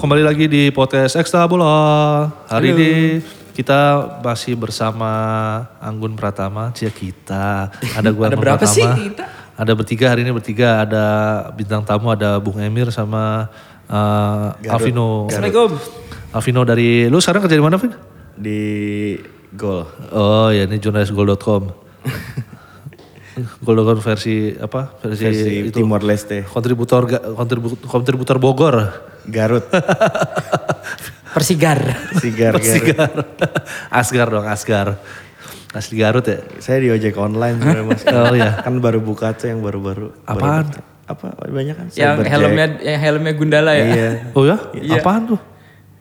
kembali lagi di podcast Ekstra Bola. Hari ini kita masih bersama Anggun Pratama, Cia kita. Ada gua Ada Anggun berapa Pratama. sih kita? Ada bertiga hari ini bertiga. Ada bintang tamu, ada Bung Emir sama uh, Alvino. Assalamualaikum. Alvino dari, lu sekarang kerja di mana Vin? di gol Oh ya ini jurnalisgol.com. Gol.com versi apa? Versi, versi itu. Timor Leste Kontributor ga- kontribu- kontributor Bogor. Garut Persigar. Sigar Garut Asgar. Asgar dong, Asgar. Asli Garut ya? saya di ojek online sebenarnya mas Oh iya. kan baru buka tuh yang baru-baru Apaan? Baru- apa banyak kan yang Cyberjack. helmnya yang helmnya Gundala ya. iya Oh ya? Iya. Apaan tuh?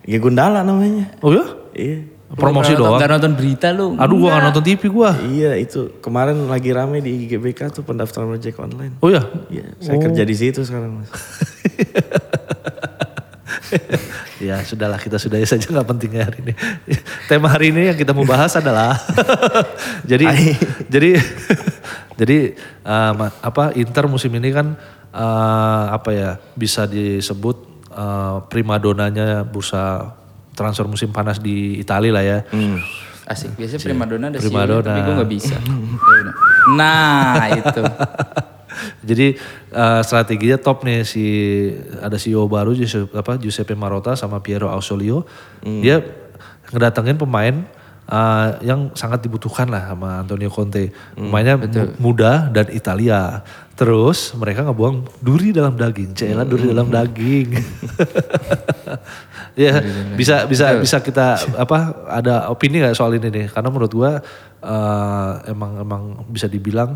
ya Gundala namanya Oh ya? iya Promosi Lu doang. Gak nonton berita lu. Aduh gua gak nonton TV gua. iya itu kemarin lagi rame di GBK tuh pendaftaran ojek online Oh ya? iya saya kerja di situ sekarang mas ya sudahlah kita sudahi saja nggak pentingnya hari ini. Tema hari ini yang kita mau bahas adalah jadi jadi jadi uh, apa Inter musim ini kan uh, apa ya bisa disebut uh, primadonanya bursa transfer musim panas di Italia lah ya. Asik. Biasanya primadona ada Primadona. CEO, tapi gue gak bisa. Nah itu. Jadi uh, strateginya top nih si ada CEO baru Giuseppe, apa Giuseppe Marotta sama Piero Ausolio. Dia ngedatengin pemain uh, yang sangat dibutuhkan lah sama Antonio Conte. Pemainnya mu- muda dan Italia. Terus mereka ngebuang duri dalam daging, Cela duri dalam daging. ya bisa bisa bisa kita apa ada opini nggak soal ini nih? Karena menurut gua uh, emang emang bisa dibilang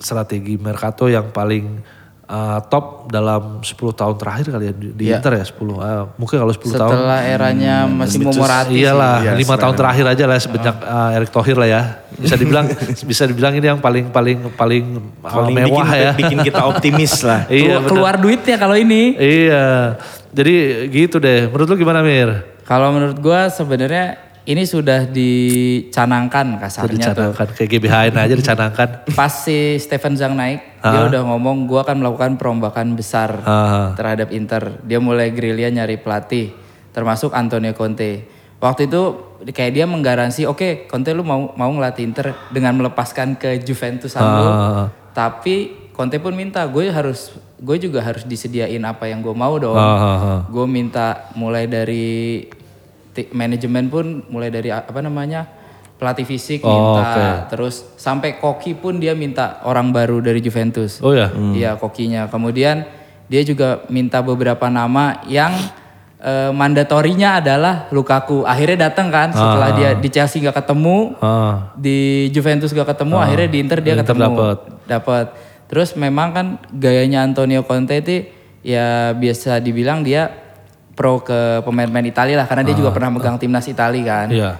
strategi mercato yang paling uh, top dalam 10 tahun terakhir kali ya di, di Iya. Inter ya 10 uh, mungkin kalau 10 tahun Setelah eranya masih Morati sih. iyalah Iya, lima tahun terakhir aja lah semenjak Oh. uh, Erick Thohir lah ya bisa dibilang bisa dibilang ini yang paling paling paling, uh, paling mewah bikin, ya bikin kita optimis lah iya Kelu- bener. keluar duitnya kalau ini. iya jadi gitu deh menurut lu gimana Mir Kalau menurut gue sebenarnya ini sudah dicanangkan kasarnya tuh. dicanangkan kayak GBHN aja dicanangkan Pas si Stephen Zhang naik, dia udah ngomong gue akan melakukan perombakan besar Ah. terhadap Inter. Dia mulai gerilya nyari pelatih, termasuk Antonio Conte. Waktu itu kayak dia menggaransi, oke Conte lu mau mau ngelatih Inter dengan melepaskan ke Juventus lu. Ah. Tapi Conte pun minta, gue harus gue juga harus disediain apa yang gue mau dong. Ah, ah, ah. Gue minta mulai dari manajemen pun mulai dari apa namanya pelatih fisik Oh, minta, oke. terus sampai koki pun dia minta orang baru dari Juventus. oh ya Iya kokinya. Kemudian dia juga minta beberapa nama yang eh, mandatorinya adalah Lukaku. Akhirnya datang kan setelah dia di Chelsea nggak ketemu, ah. di Juventus gak ketemu, akhirnya di Inter dia Inter ketemu. dapet. Dapat. Terus memang kan gayanya Antonio Conte itu ya biasa dibilang dia pro ke pemain-pemain Italia lah karena dia juga pernah megang timnas Italia kan. iya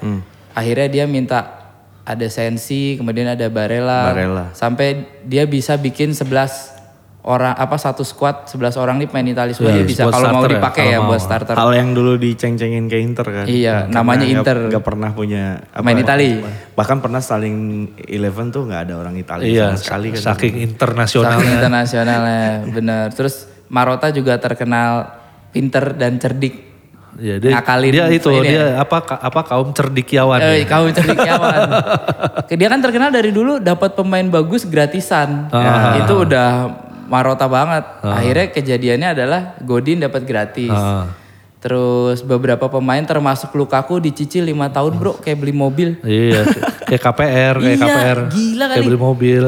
Akhirnya dia minta ada Sensi, kemudian ada Barella. Barella. Sampai dia bisa bikin 11 orang apa satu squad 11 orang nih pemain Italia semua Iya, dia bisa kalau mau ya, dipakai kalau ya, mau. buat starter. hal yang dulu diceng-cengin ke Inter kan Iya, Karena namanya Inter. nggak pernah punya apa, Pemain Itali. bahkan pernah starting eleven tuh nggak ada orang Italia iya sama sekali kan saking internasional Saking internasionalnya, bener. Terus Marotta juga terkenal pinter dan cerdik. Iya, dia, Ngakalin dia itu ini dia apa apa kaum cerdikiawan Eh, ya. kau cerdikiawan. Dia kan terkenal dari dulu dapat pemain bagus gratisan. Ah. Ya, itu udah Marotta banget. Akhirnya kejadiannya adalah Godin dapat gratis. Ah. Terus beberapa pemain termasuk Lukaku dicicil lima tahun bro kayak beli mobil. Iya, kayak KPR, kayak Iya, KPR. gila Kayak kali. beli mobil.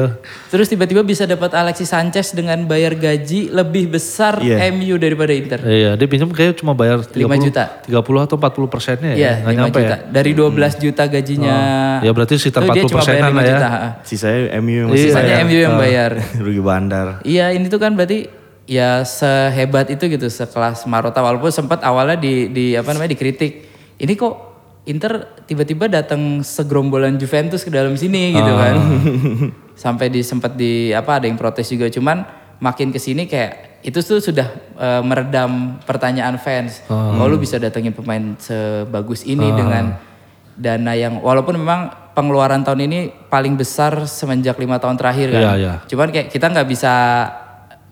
Terus tiba-tiba bisa dapat Alexis Sanchez dengan bayar gaji lebih besar Iya. MU daripada Inter. Iya, dia pinjam kayak cuma bayar 30, 5 juta. 30 atau 40 persennya ya. Iya, Nggak 5 nyampe juta. ya. Dari 12 juta gajinya. Ya berarti sekitar Tuh, dia 40 cuma bayar persenan 5 lah ya. juta, sisanya MU yang masih Sisanya bayar. MU yang bayar. rugi bandar Iya, ini tuh kan berarti ya sehebat itu gitu sekelas Marotta walaupun sempat awalnya di di apa namanya dikritik. Ini kok Inter tiba-tiba datang segerombolan Juventus ke dalam sini gitu Ah. kan. Sampai di sempat di apa ada yang protes juga cuman makin ke sini kayak itu tuh sudah eh, meredam pertanyaan fans. Ah. Oh lu bisa datengin pemain sebagus ini dengan dana yang walaupun memang pengeluaran tahun ini paling besar semenjak lima tahun terakhir kan. Iya, iya. Cuman kayak kita nggak bisa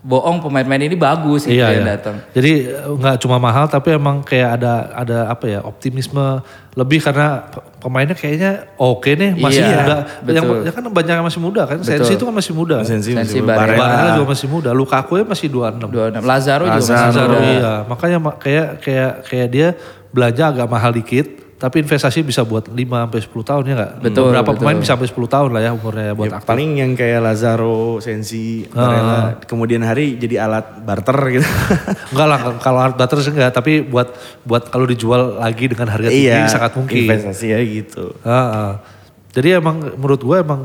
bohong pemain-pemain ini bagus gitu Iya, yang iya. datang. Jadi nggak cuma mahal tapi emang kayak ada ada apa ya optimisme lebih karena pe- pemainnya kayaknya oke nih masih Iya, muda. Yang betul. ya kan banyak yang masih muda kan. Sensi itu kan masih muda. Sensi Sensi masih Barella. Barella juga masih muda. Lukaku ya masih 26. 26. Lazaro juga masih Lazaro, muda. iya. Makanya ma- kayak kayak kayak dia belanja agak mahal dikit tapi investasi bisa buat 5 sampai 10 tahun ya enggak? Betul, Beberapa betul. pemain bisa sampai 10 tahun lah ya umurnya buat Ya, aktif. paling yang kayak Lazaro, Sensi, Barella, kemudian hari jadi alat barter gitu. Enggak lah kalau butter sih enggak, tapi buat buat kalau dijual lagi dengan harga tinggi iya, sangat mungkin. investasi ya gitu. Heeh. Jadi emang menurut gue emang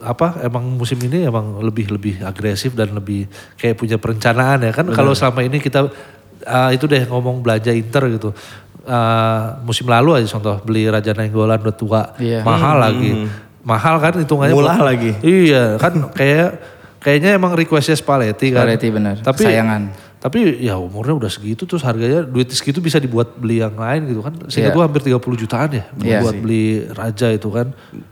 apa emang musim ini emang lebih lebih agresif dan lebih kayak punya perencanaan ya kan kalau selama ini kita ah, itu deh ngomong belanja Inter gitu Ah, musim lalu aja contoh beli Raja Nainggolan udah tua Iya. mahal lagi mahal kan hitungannya Murah lagi. iya kan kayak kayaknya emang requestnya Spalletti kan Spalletti benar, tapi kesayangan. tapi ya umurnya udah segitu terus harganya duit segitu bisa dibuat beli yang lain gitu kan sehingga Iya. tuh hampir 30 jutaan ya Iya buat beli Raja itu kan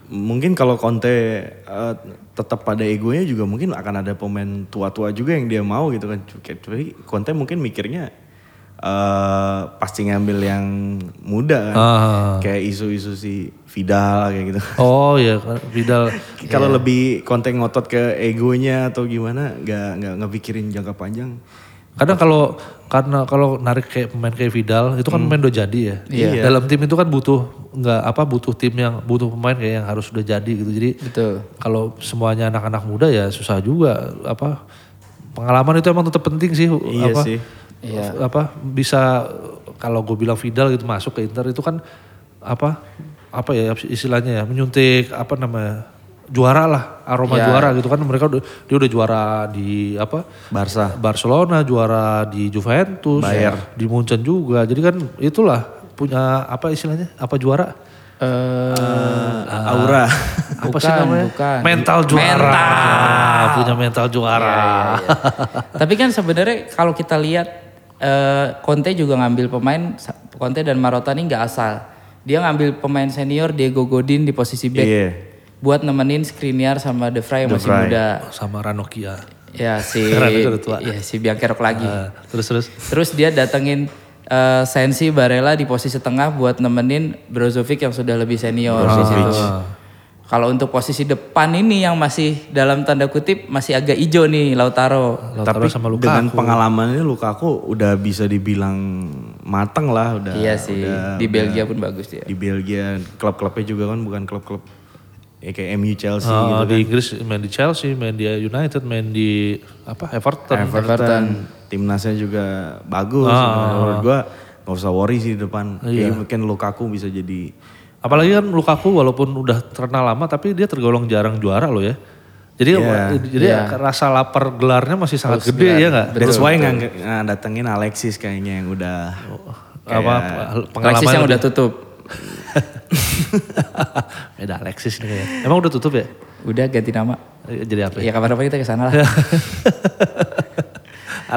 Mungkin kalau Conte eh, tetap pada egonya juga mungkin akan ada pemain tua-tua juga yang dia mau gitu kan. Tapi Conte mungkin mikirnya eh pasti ngambil yang muda kan. Ah. Kayak isu-isu si Vidal kayak gitu. Oh iya kan Vidal. Kalau lebih Conte ngotot ke egonya atau gimana, nggak nggak nggak pikirin jangka panjang. Kadang kalau karena kalau narik kayak pemain kayak Vidal itu kan pemain udah jadi ya. Iya. Dalam tim itu kan butuh nggak apa butuh tim yang butuh pemain kayak yang harus udah jadi gitu. Jadi Betul. kalau semuanya anak-anak muda ya susah juga apa pengalaman itu emang tetap penting sih. Iya apa, sih. Iya. Apa bisa kalau gue bilang Vidal gitu masuk ke Inter itu kan apa apa ya istilahnya ya menyuntik apa namanya juara lah aroma Ya. juara gitu kan mereka udah dia udah juara di apa Barca. Barcelona juara di Juventus, Bayer. di Munchen juga. Jadi kan itulah punya apa istilahnya? Apa juara? Eh, Aura. apa Bukan, sih namanya? bukan. Mental juara. Mental. Punya mental juara. Iya, iya, iya. Tapi kan sebenarnya kalau kita lihat eh, Conte juga ngambil pemain Conte dan Marotta ini nggak asal. Dia ngambil pemain senior Diego Godin di posisi back Iya. buat nemenin Skriniar sama De Vrij yang De masih Vrij. muda. Sama Ranocchia. Ya si ya si Biancherok lagi. Nah, terus terus. Terus dia datengin eh, Sensi Barella di posisi tengah buat nemenin Brozovic yang sudah lebih senior di situ. Kalau untuk posisi depan ini yang masih dalam tanda kutip masih agak hijau nih Lautaro. Lautaro Tapi sama Lukaku. dengan pengalamannya Lukaku udah bisa dibilang mateng lah udah. iya sih. udah- di Belgia pun bagus dia. Di Belgia klub-klubnya juga kan bukan klub-klub ya kayak MU Chelsea Ah, gitu di Inggris main di Chelsea, main di United, main di apa Everton. Everton, timnasnya juga bagus. Ah. Menurut gua nggak usah worry sih di depan. Iya. Kayak mungkin Lukaku bisa jadi Apalagi kan Lukaku walaupun udah terkenal lama tapi dia tergolong jarang juara loh ya. Jadi Iya. jadi rasa lapar gelarnya masih sangat gede ya nggak? That's why nggak datengin Alexis kayaknya yang udah Apa Alexis pengalaman yang udah tutup. Beda Alexis nih kayaknya. Emang udah tutup ya? Udah ganti nama. Eh, Jadi apa ya? Ya kapan-kapan kita ke sana lah.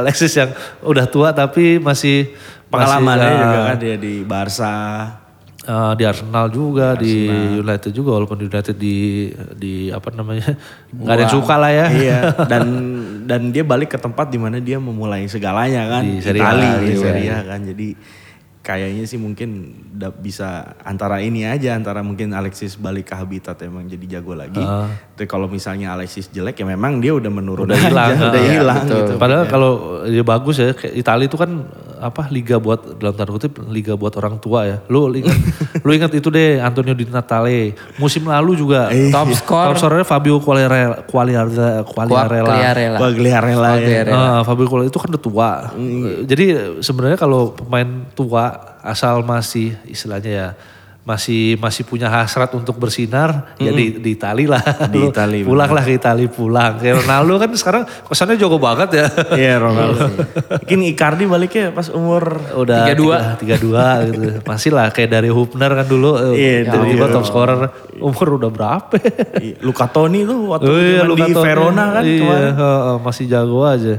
Alexis yang udah tua tapi masih pengalamannya masih, juga kan dia di Barca. Eh, di Arsenal juga, di United juga walaupun di United di di apa namanya nggak ada yang suka lah ya. iya dan dan dia balik ke tempat di mana dia memulai segalanya kan Di Serie A, di iya. Serie A kan jadi kayaknya sih mungkin bisa antara ini aja antara mungkin Alexis balik ke habitat emang jadi jago lagi tapi kalau misalnya Alexis jelek ya memang dia udah menurun Udah aja, hilang, udah ah. hilang betul. gitu Padahal kalau dia bagus ya, Italia itu kan apa liga buat dalam tanda kutip liga buat orang tua ya. Lu ingat lu ingat itu deh Antonio Di Natale. Musim lalu juga Top skor top skornya Fabio Quagliarella Quagliarella. Quagliarella. Quagliarella. Quagliarella ya. Ah, Fabio Quagliarella itu kan udah tua. Jadi sebenarnya kalau pemain tua asal masih istilahnya ya masih masih punya hasrat untuk bersinar ya di di Itali lah. Di Itali, pulang lah ke Itali pulang. Kayak Ronaldo kan sekarang kesannya jago banget ya. Iya Ronaldo. Mungkin Icardi baliknya pas umur Udah 32. 32 gitu. Masih lah kayak dari Hubner kan dulu. eh, Iya, tiba-tiba top scorer umur udah berapa? Iya, Luca Toni tuh waktu Oh iya, Luka di Toni. Verona kan iya, kemarin. heeh, masih jago aja.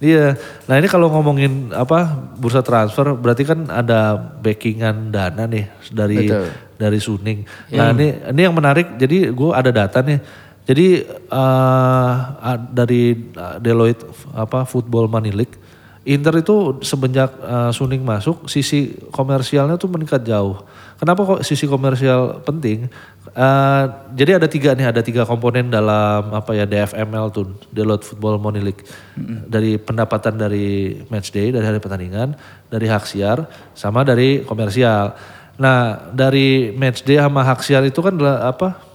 Iya. Nah ini kalau ngomongin apa bursa transfer berarti kan ada backingan dana nih dari Betul. dari Suning. Nah ini ini yang menarik. Jadi gue ada data nih. Jadi ah, dari Deloitte apa Football Money League, Inter itu semenjak eh, Suning masuk sisi komersialnya tuh meningkat jauh. Kenapa kok sisi komersial penting? Eh, jadi ada tiga nih, ada tiga komponen dalam apa ya DFML tuh Deloitte Football Money League. Dari pendapatan dari match day, dari hari pertandingan, dari hak siar, sama dari komersial. Nah dari match day sama hak siar itu kan adalah apa?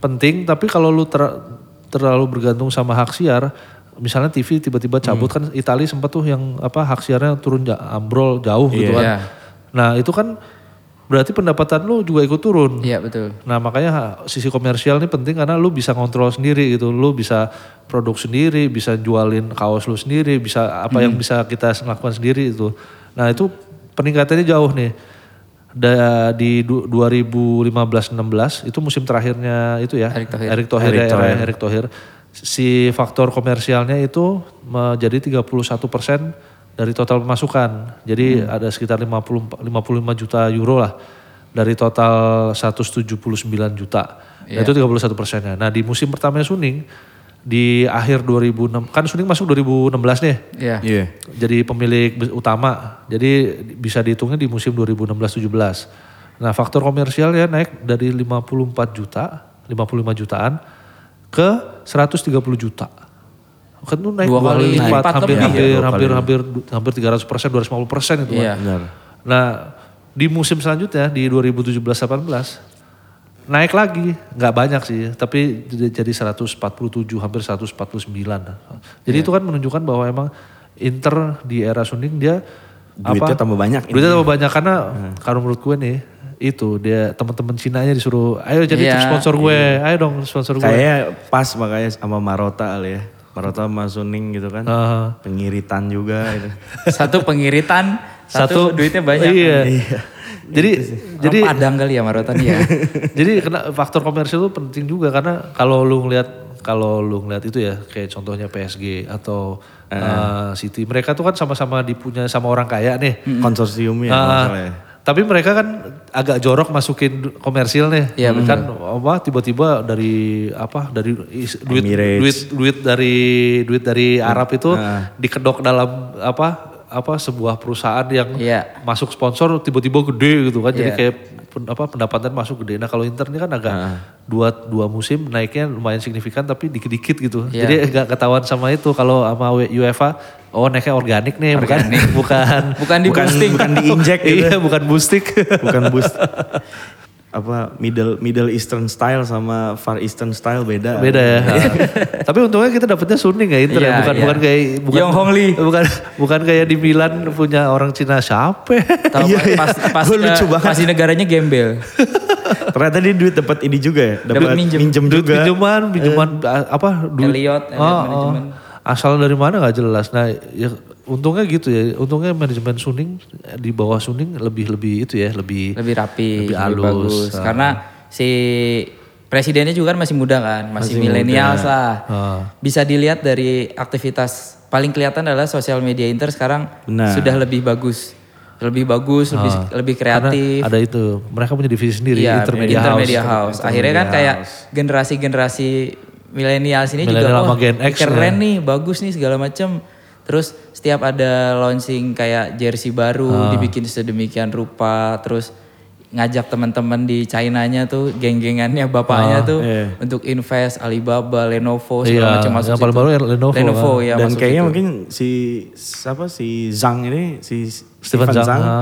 penting tapi kalau lu ter- terlalu bergantung sama hak siar misalnya TV tiba-tiba cabut kan Italia sempat tuh yang apa hak siarnya turun ambrol jauh gitu kan Iya. nah itu kan berarti pendapatan lu juga ikut turun Iya betul. Nah makanya sisi komersial ini penting karena lu bisa kontrol sendiri gitu. Lu bisa produk sendiri, bisa jualin kaos lu sendiri, bisa apa yang bisa kita lakukan sendiri itu. Nah itu peningkatannya jauh nih. Da, di du- 2015-16 itu musim terakhirnya itu ya. Erick Thohir. Erick Thohir, Erick Thohir. Erick Thohir. Si faktor komersialnya itu menjadi 31 persen dari total pemasukan. Jadi ada sekitar 50, 55 juta euro lah dari total 179 juta. Nah, itu 31 persennya. Nah di musim pertamanya Suning di akhir 2006 kan Suning masuk 2016 nih Iya. Iya. jadi pemilik utama. Jadi bisa dihitungnya di musim 2016-17. Nah faktor komersial ya naik dari 54 juta, 55 jutaan ke 130 juta. Kan itu naik Dua kali lipat, lipat hampir, lebih ya, hampir, dua hampir, kali. hampir, hampir 300 persen, 250 persen itu kan. Iya. Benar. Nah di musim selanjutnya di 2017-18 naik lagi, nggak banyak sih, tapi jadi jadi 147 hampir 149. Jadi itu kan menunjukkan bahwa emang Inter di era Suning dia Duitnya tambah banyak Duitnya tambah banyak karena kalau menurut gue nih itu dia teman-teman Cinanya disuruh ayo jadi Iya. sponsor gue, ayo dong sponsor gue. Kayaknya pas makanya sama Marota kali ya. Marota sama Suning gitu kan. Heeh. Pengiritan juga gitu. Satu pengiritan, satu, duitnya banyak. Iya. Jadi Jadi jadi Padang kali ya Marotan ya. jadi kena faktor komersial itu penting juga karena kalau lu ngelihat kalau lu ngelihat itu ya kayak contohnya PSG atau uh, City mereka tuh kan sama-sama dipunya sama orang kaya nih. Konsorsiumnya salah ya. tapi mereka kan agak jorok masukin du- komersil nih. Iya, betul. Kan apa tiba-tiba dari apa dari is- duit Emirates. duit duit dari duit dari Arab itu Ah. dikedok dalam apa apa sebuah perusahaan yang Iya. masuk sponsor tiba-tiba gede gitu kan. Jadi Iya. kayak apa pendapatan masuk gede. Nah kalau Inter ini kan agak Ah. dua dua musim naiknya lumayan signifikan tapi dikit-dikit gitu. Iya. Jadi agak ketahuan sama itu kalau sama UEFA oh naiknya organik nih bukan bukan Bukan di Bukan boosting. bukan diinjek gitu. iya bukan boosting. bukan boost. Apa middle middle eastern style sama far eastern style beda. Beda ya. Tapi untungnya kita dapetnya Suning ya Inter ya, Iya, bukan iya. bukan kayak bukan Yong Hong Lee. bukan bukan kayak di Milan punya orang Cina siapa? Tahu Iya, iya. pas pas Gua lucu ke- banget. pas di negaranya gembel. Ternyata dia duit dapat ini juga ya, dapat minjem. minjem, juga. pinjaman, pinjaman a- apa duit Elliot, Elliot Oh, oh. Asal dari mana nggak jelas. Nah, ya untungnya gitu ya. Untungnya manajemen Suning di bawah Suning lebih lebih itu ya, lebih Lebih rapi, Lebih lebih, halus. bagus. Ah. Karena si presidennya juga kan masih muda kan, masih, milenial lah. Ah. Bisa dilihat dari aktivitas paling kelihatan adalah sosial media Inter sekarang Benar. sudah lebih bagus. Lebih bagus, lebih lebih kreatif. Ah. Karena ada itu. Mereka punya divisi sendiri, Iya, Intermedia, Intermedia House. House. Akhirnya kan kayak generasi-generasi milenial sini juga Millennial wah Gen X keren nih, bagus nih segala macam. Terus setiap ada launching kayak jersey baru Ah. dibikin sedemikian rupa, terus ngajak teman-teman di China-nya tuh geng-gengannya bapaknya tuh iya. untuk invest Alibaba, Lenovo Iya, segala macam masuk yang paling situ. baru ya Lenovo Lenovo ya Dan kayaknya situ. mungkin si siapa si Zhang ini si Steven Stephen Zhang, Zhang, ha.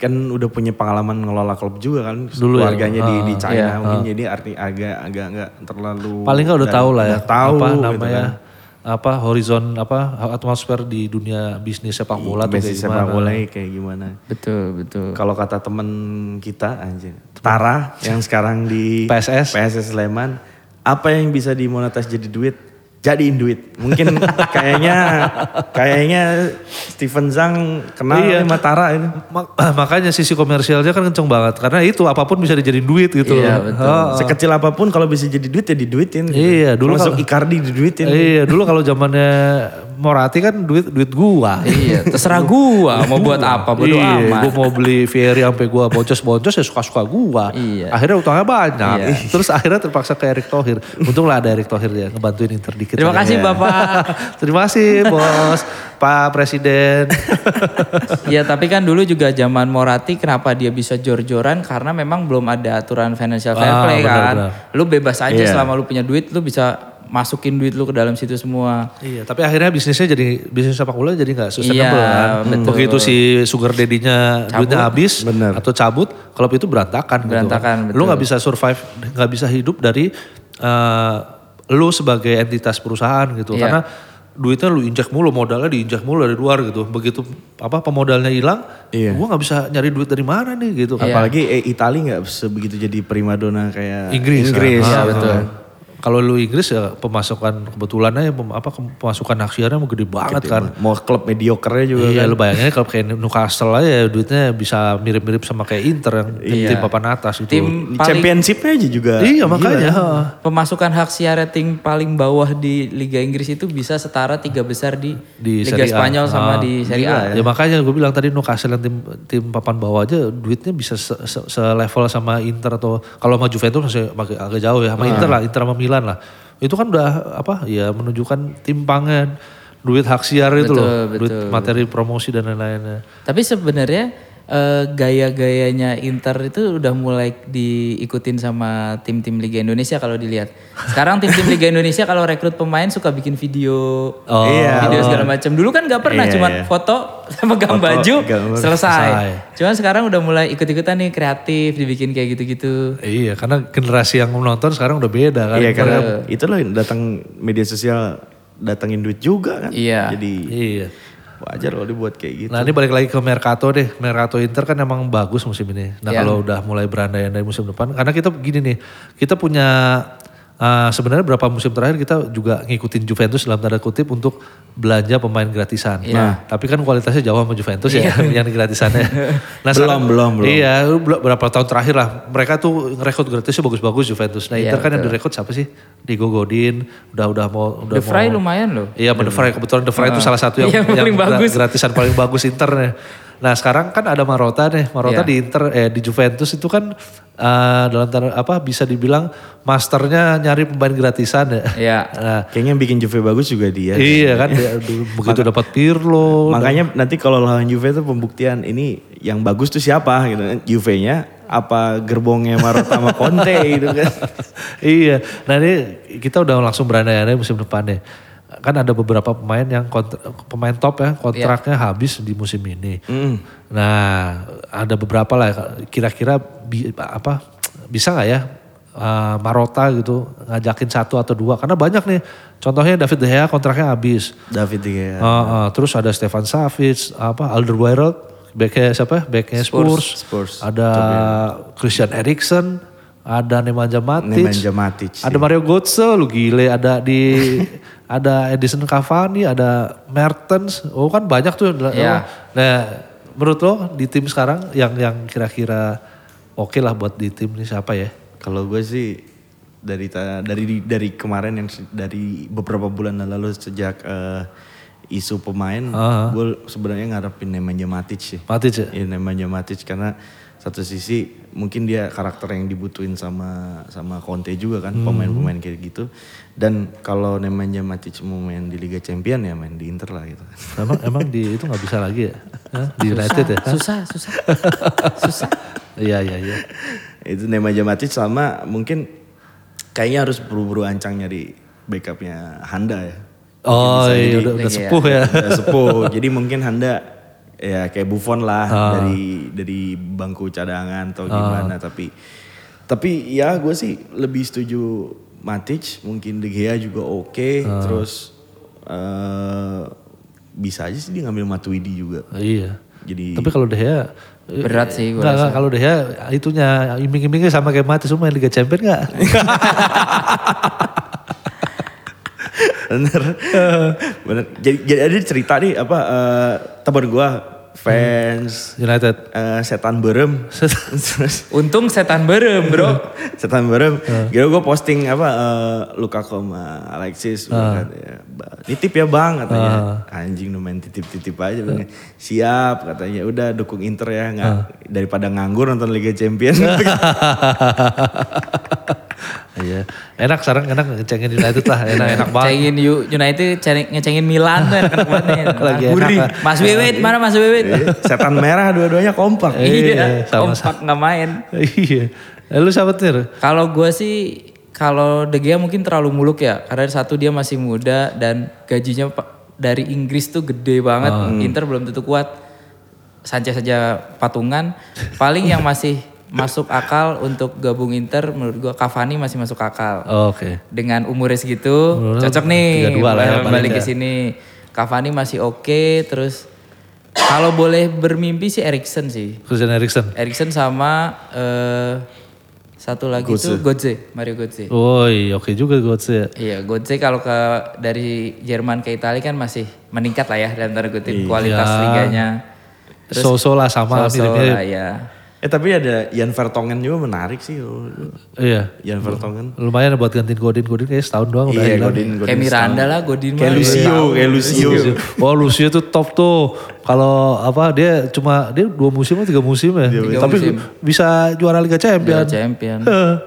Kan udah punya pengalaman ngelola klub juga kan Dulu ya, keluarganya di di China Iya, mungkin jadi arti agak agak nggak terlalu Paling nggak udah tahu lah ya. tahu apa gitu namanya kan. apa horizon apa atmosfer di dunia bisnis sepak bola tuh kayak sepak gimana. bola kayak gimana. Betul, betul. Kalau kata temen kita anjir, Tara yang sekarang di PSS. PSS Sleman, apa yang bisa dimonetize jadi duit? Jadiin duit. Mungkin kayaknya kayaknya Steven Zhang kenal Iya. sama Tara itu. Mak- makanya sisi komersialnya kan kenceng banget karena itu apa pun bisa dijadiin duit gitu Iya, betul. Oh, Sekecil apa pun kalau bisa jadi duit ya diduitin. Iya, dulu masuk kalau- Icardi diduitin. Iya, dulu kalau zamannya Morati kan duit duit gua. Iya, terserah gua mau buat apa, bodo iya, amat. Gue mau beli Fieri sampai gua boncos-boncos ya suka-suka gua. Iya. Akhirnya utangnya banyak. Iya. Terus akhirnya terpaksa ke Erick Thohir. Untung lah ada Erick Thohir ya ngebantuin Inter dikit. Terima kasih Bapak. Terima kasih bos, Pak Presiden. Iya, tapi kan dulu juga zaman Morati kenapa dia bisa jor-joran karena memang belum ada aturan financial fair Ah, play benar, kan. benar. Lu bebas aja Iya. selama lu punya duit, lu bisa masukin duit lu ke dalam situ semua. Iya, tapi akhirnya bisnisnya jadi bisnis sepak bola jadi nggak sustainable Iya, kan. betul. Begitu si sugar daddy-nya duitnya habis Bener. atau cabut, klub itu berantakan. Berantakan, gitu kan. Lu betul. nggak bisa survive, nggak bisa hidup dari eh, lu sebagai entitas perusahaan gitu. Iya. Karena duitnya lu injak mulu, modalnya diinjak mulu dari luar gitu. Begitu apa pemodalnya hilang, Iya. gua nggak bisa nyari duit dari mana nih gitu. Iya. Apalagi eh, Italia nggak sebegitu jadi primadona kayak Inggris. Inggris. Ah, Iya, ah, betul. ah. Kalau lu Inggris ya pemasukan kebetulan aja pem- apa pemasukan aksiarnya mau gede banget kan. Mau klub mediocre juga Iya kan. lu bayangin kalau kayak Newcastle aja ya duitnya bisa mirip-mirip sama kayak Inter yang tim, Iya. tim papan atas itu. Tim paling Championshipnya aja juga. iya gila. makanya. pemasukan hak siar rating paling bawah di Liga Inggris itu bisa setara tiga besar di, Di Liga Serie A. Spanyol sama Ah, di Serie A. Ya makanya gue bilang tadi Newcastle yang tim tim papan bawah aja duitnya bisa se- se- selevel sama Inter atau kalau sama Juventus masih agak, agak jauh ya sama Inter lah, Inter sama Milan lah. Itu kan udah apa ya menunjukkan timpangan duit hak siar itu loh, Betul, duit betul. materi promosi dan lain-lainnya. Tapi sebenarnya eh, gaya-gayanya Inter itu udah mulai diikutin sama tim-tim Liga Indonesia kalau dilihat. Sekarang tim-tim Liga Indonesia kalau rekrut pemain suka bikin video, Oh, Iya. video segala macam. Dulu kan nggak pernah, Iya, cuman iya. foto sama gang Foto, baju gambar, selesai. selesai. Cuman sekarang udah mulai ikut-ikutan nih kreatif, dibikin kayak gitu-gitu. Iya, karena generasi yang menonton sekarang udah beda kan. Iya karena itulah yang datang media sosial datangin duit juga kan. Iya. Jadi Iya. Wajar kalau dibuat kayak gitu. Nah ini balik lagi ke Mercato deh. Mercato Inter kan emang bagus musim ini. Nah Iya. kalau udah mulai berandai-andai musim depan. Karena kita gini nih. Kita punya uh, sebenarnya berapa musim terakhir kita juga ngikutin Juventus dalam tanda kutip untuk belanja pemain gratisan. Iya. Nah tapi kan kualitasnya jauh sama Juventus ya yang gratisannya. Nah, sekarang- belum, belum. Iya berapa tahun terakhir lah. Mereka tuh ngerekrut gratisnya bagus-bagus Juventus. Nah Iya, Inter kan yang betul. direkrut siapa sih? Diego Godin. Udah udah mau udah The Fry mau, lumayan loh. Iya, The Fry kebetulan The Fry itu salah satu yang, Iya, yang paling gra- bagus. gratisan paling bagus Inter. Nah sekarang kan ada Marota nih, Marota Iya. di Inter, eh di Juventus itu kan eh, dalam tanda apa bisa dibilang masternya nyari pemain gratisan ya. Iya. Nah, Kayaknya yang bikin Juve bagus juga dia. iya kan, dia dulu begitu dapat Pirlo. Makanya nanti kalau lawan Juve itu pembuktian ini yang bagus tuh siapa gitu kan. Juve-nya apa gerbongnya Marotta sama Conte gitu kan. iya, nah ini kita udah langsung berandai-andai musim depan deh. Kan ada beberapa pemain yang kontra- pemain top ya kontraknya habis di musim ini. Nah ada beberapa lah kira-kira bi- apa bisa nggak ya uh, Marota gitu ngajakin satu atau dua karena banyak nih. Contohnya David De Gea kontraknya habis. David Gea. Uh, uh, terus ada Stefan Savic, apa Alderweireld, backnya siapa? Backnya Spurs. Spurs. Ada Christian Eriksen, ada Nemanja Matic. Nemanja Matic, Ada Mario Götze, lu gile. Ada di ada Edison Cavani, ada Mertens. Oh kan banyak tuh. Iya. Nah, menurut lo di tim sekarang yang yang kira-kira oke lah buat di tim ini siapa ya? Kalau gue sih dari dari dari kemarin yang dari beberapa bulan lalu sejak eh, isu pemain, Ah. gue sebenarnya ngarepin Nemanja Matic sih. Matic ya? Iya Nemanja Matic karena satu sisi mungkin dia karakter yang dibutuhin sama sama Conte juga kan Hmm. pemain-pemain kayak gitu. Dan kalau Nemanja Matic mau main di Liga Champion ya main di Inter lah gitu. Emang emang di itu nggak bisa lagi ya? Hah? Di United ya? Hah? Susah, susah. susah. Iya iya iya. Itu Nemanja Matic sama mungkin kayaknya harus buru-buru ancang nyari backupnya Handa ya. Oh iya jadi- udah, udah Iya. sepuh ya. Udah sepuh. Jadi mungkin Handa ya kayak Buffon lah Ah. dari dari bangku cadangan atau gimana tapi tapi ya gue sih lebih setuju Matic mungkin De Gea juga oke Ah. terus eh bisa aja sih dia ngambil Matuidi juga. Iya. Jadi Tapi kalau De Gea Berat sih gue Enggak, enggak, kalau De Gea itunya iming-imingnya sama kayak Mati semua Liga Champion enggak? bener bener jadi jadi ada cerita nih apa eh, teman gua fans United. eh, setan berem. Terus Untung setan berem bro. setan berem. Kira gue posting apa eh, Lukaku sama Alexis. Katanya, "Ba- Nitip ya bang katanya. Anjing lu main titip-titip aja. Bang. Siap katanya. Udah dukung Inter ya. Nggak, Ah. Daripada nganggur nonton Liga Champions. Iya. Enak sekarang enak ngecengin United lah. Enak-enak banget. Cengin United, cengin, ngecengin Milan tuh enak banget nih. Lagi enak. Mas Wiwit, mana Mas Wiwit? Iya, setan merah dua-duanya kompak. Iya, iya, sama- kompak nggak main. Iya. Eh, Lu siapa Tir? Kalau gue sih, kalau De Gea mungkin terlalu muluk ya. Karena satu dia masih muda dan gajinya dari Inggris tuh gede banget. Inter belum tentu kuat. Sanchez saja patungan. Paling yang masih masuk akal untuk gabung Inter menurut gue Cavani masih masuk akal. Oh, Oke. Dengan umurnya segitu Umurnya cocok nih 32 lah ya, balik ke sini. Cavani masih oke terus kalau boleh bermimpi sih Erikson sih. Christian Eriksen. Erikson sama eh, satu lagi tuh Götze, Mario Götze. Oh iya oke juga Götze ya. Iya, Götze kalau ke dari Jerman ke Italia kan masih meningkat lah ya dalam tanda kutip kualitas Iya. liganya. So-so lah sama So-so lah ya. Eh tapi ada Jan Vertonghen juga menarik sih. Iya. Jan Vertonghen. Lumayan buat gantiin Godin. Godin kayak setahun doang udah Iya hilang. Godin. Godin Kayak Miranda lah, Godin Kayak. Lucio, kayak Lucio. Oh Lucio tuh top tuh. Kalau apa dia cuma dia dua musim atau tiga musim ya. Tiga Tapi musim. bisa juara Liga Champion. Liga Champion.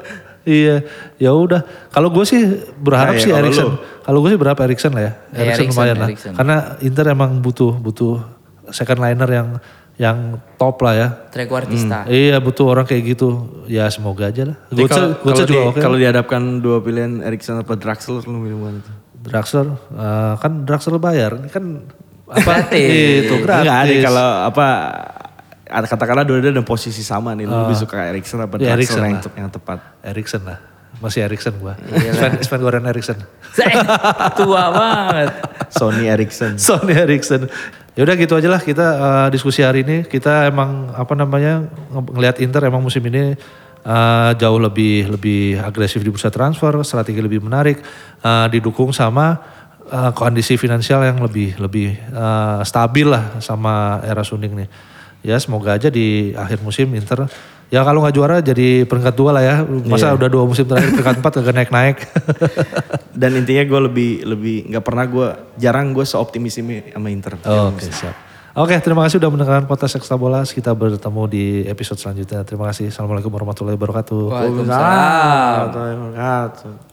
iya, ya udah. Kalau gue sih berharap Nah, ya, sih kalau Erikson. Kalau gue sih berharap Erikson lah ya. Erikson lumayan lah. Karena Inter emang butuh butuh second liner yang yang top lah ya. Trequartista. Iya butuh orang kayak gitu. Ya semoga aja lah. Götze kalau juga di- oke. kalau dihadapkan dua pilihan Erikson apa Draxler lu milih mana tuh? Draxler eh, kan Draxler bayar. Ini kan apa Gratis. itu gratis. Enggak ada kalau apa ada katakanlah dua-dua ada posisi sama nih. Lu lebih suka Erikson apa Ya, Draxler Erikson yang, lah. yang tepat? Erikson lah. Masih Erikson gua. Sven, Sven Goran Erikson. Tua banget. Sony Erikson. Sony Erikson. Ya udah gitu aja lah kita eh, diskusi hari ini. Kita emang apa namanya nge- ngelihat Inter emang musim ini eh, jauh lebih lebih agresif di bursa transfer, strategi lebih menarik, eh, didukung sama eh, kondisi finansial yang lebih lebih eh, stabil lah sama era Suning nih. Ya semoga aja di akhir musim Inter ya kalau nggak juara jadi peringkat dua lah ya. Masa udah dua musim terakhir peringkat empat kagak naik naik. Dan intinya gue lebih lebih nggak pernah gue jarang gue seoptimis ini sama Inter. Oke siap. Oke terima kasih sudah mendengarkan podcast Ekstra Bola. Kita bertemu di episode selanjutnya. Terima kasih. Assalamualaikum warahmatullahi wabarakatuh. Waalaikumsalam. Waalaikumsalam. warahmatullahi wabarakatuh.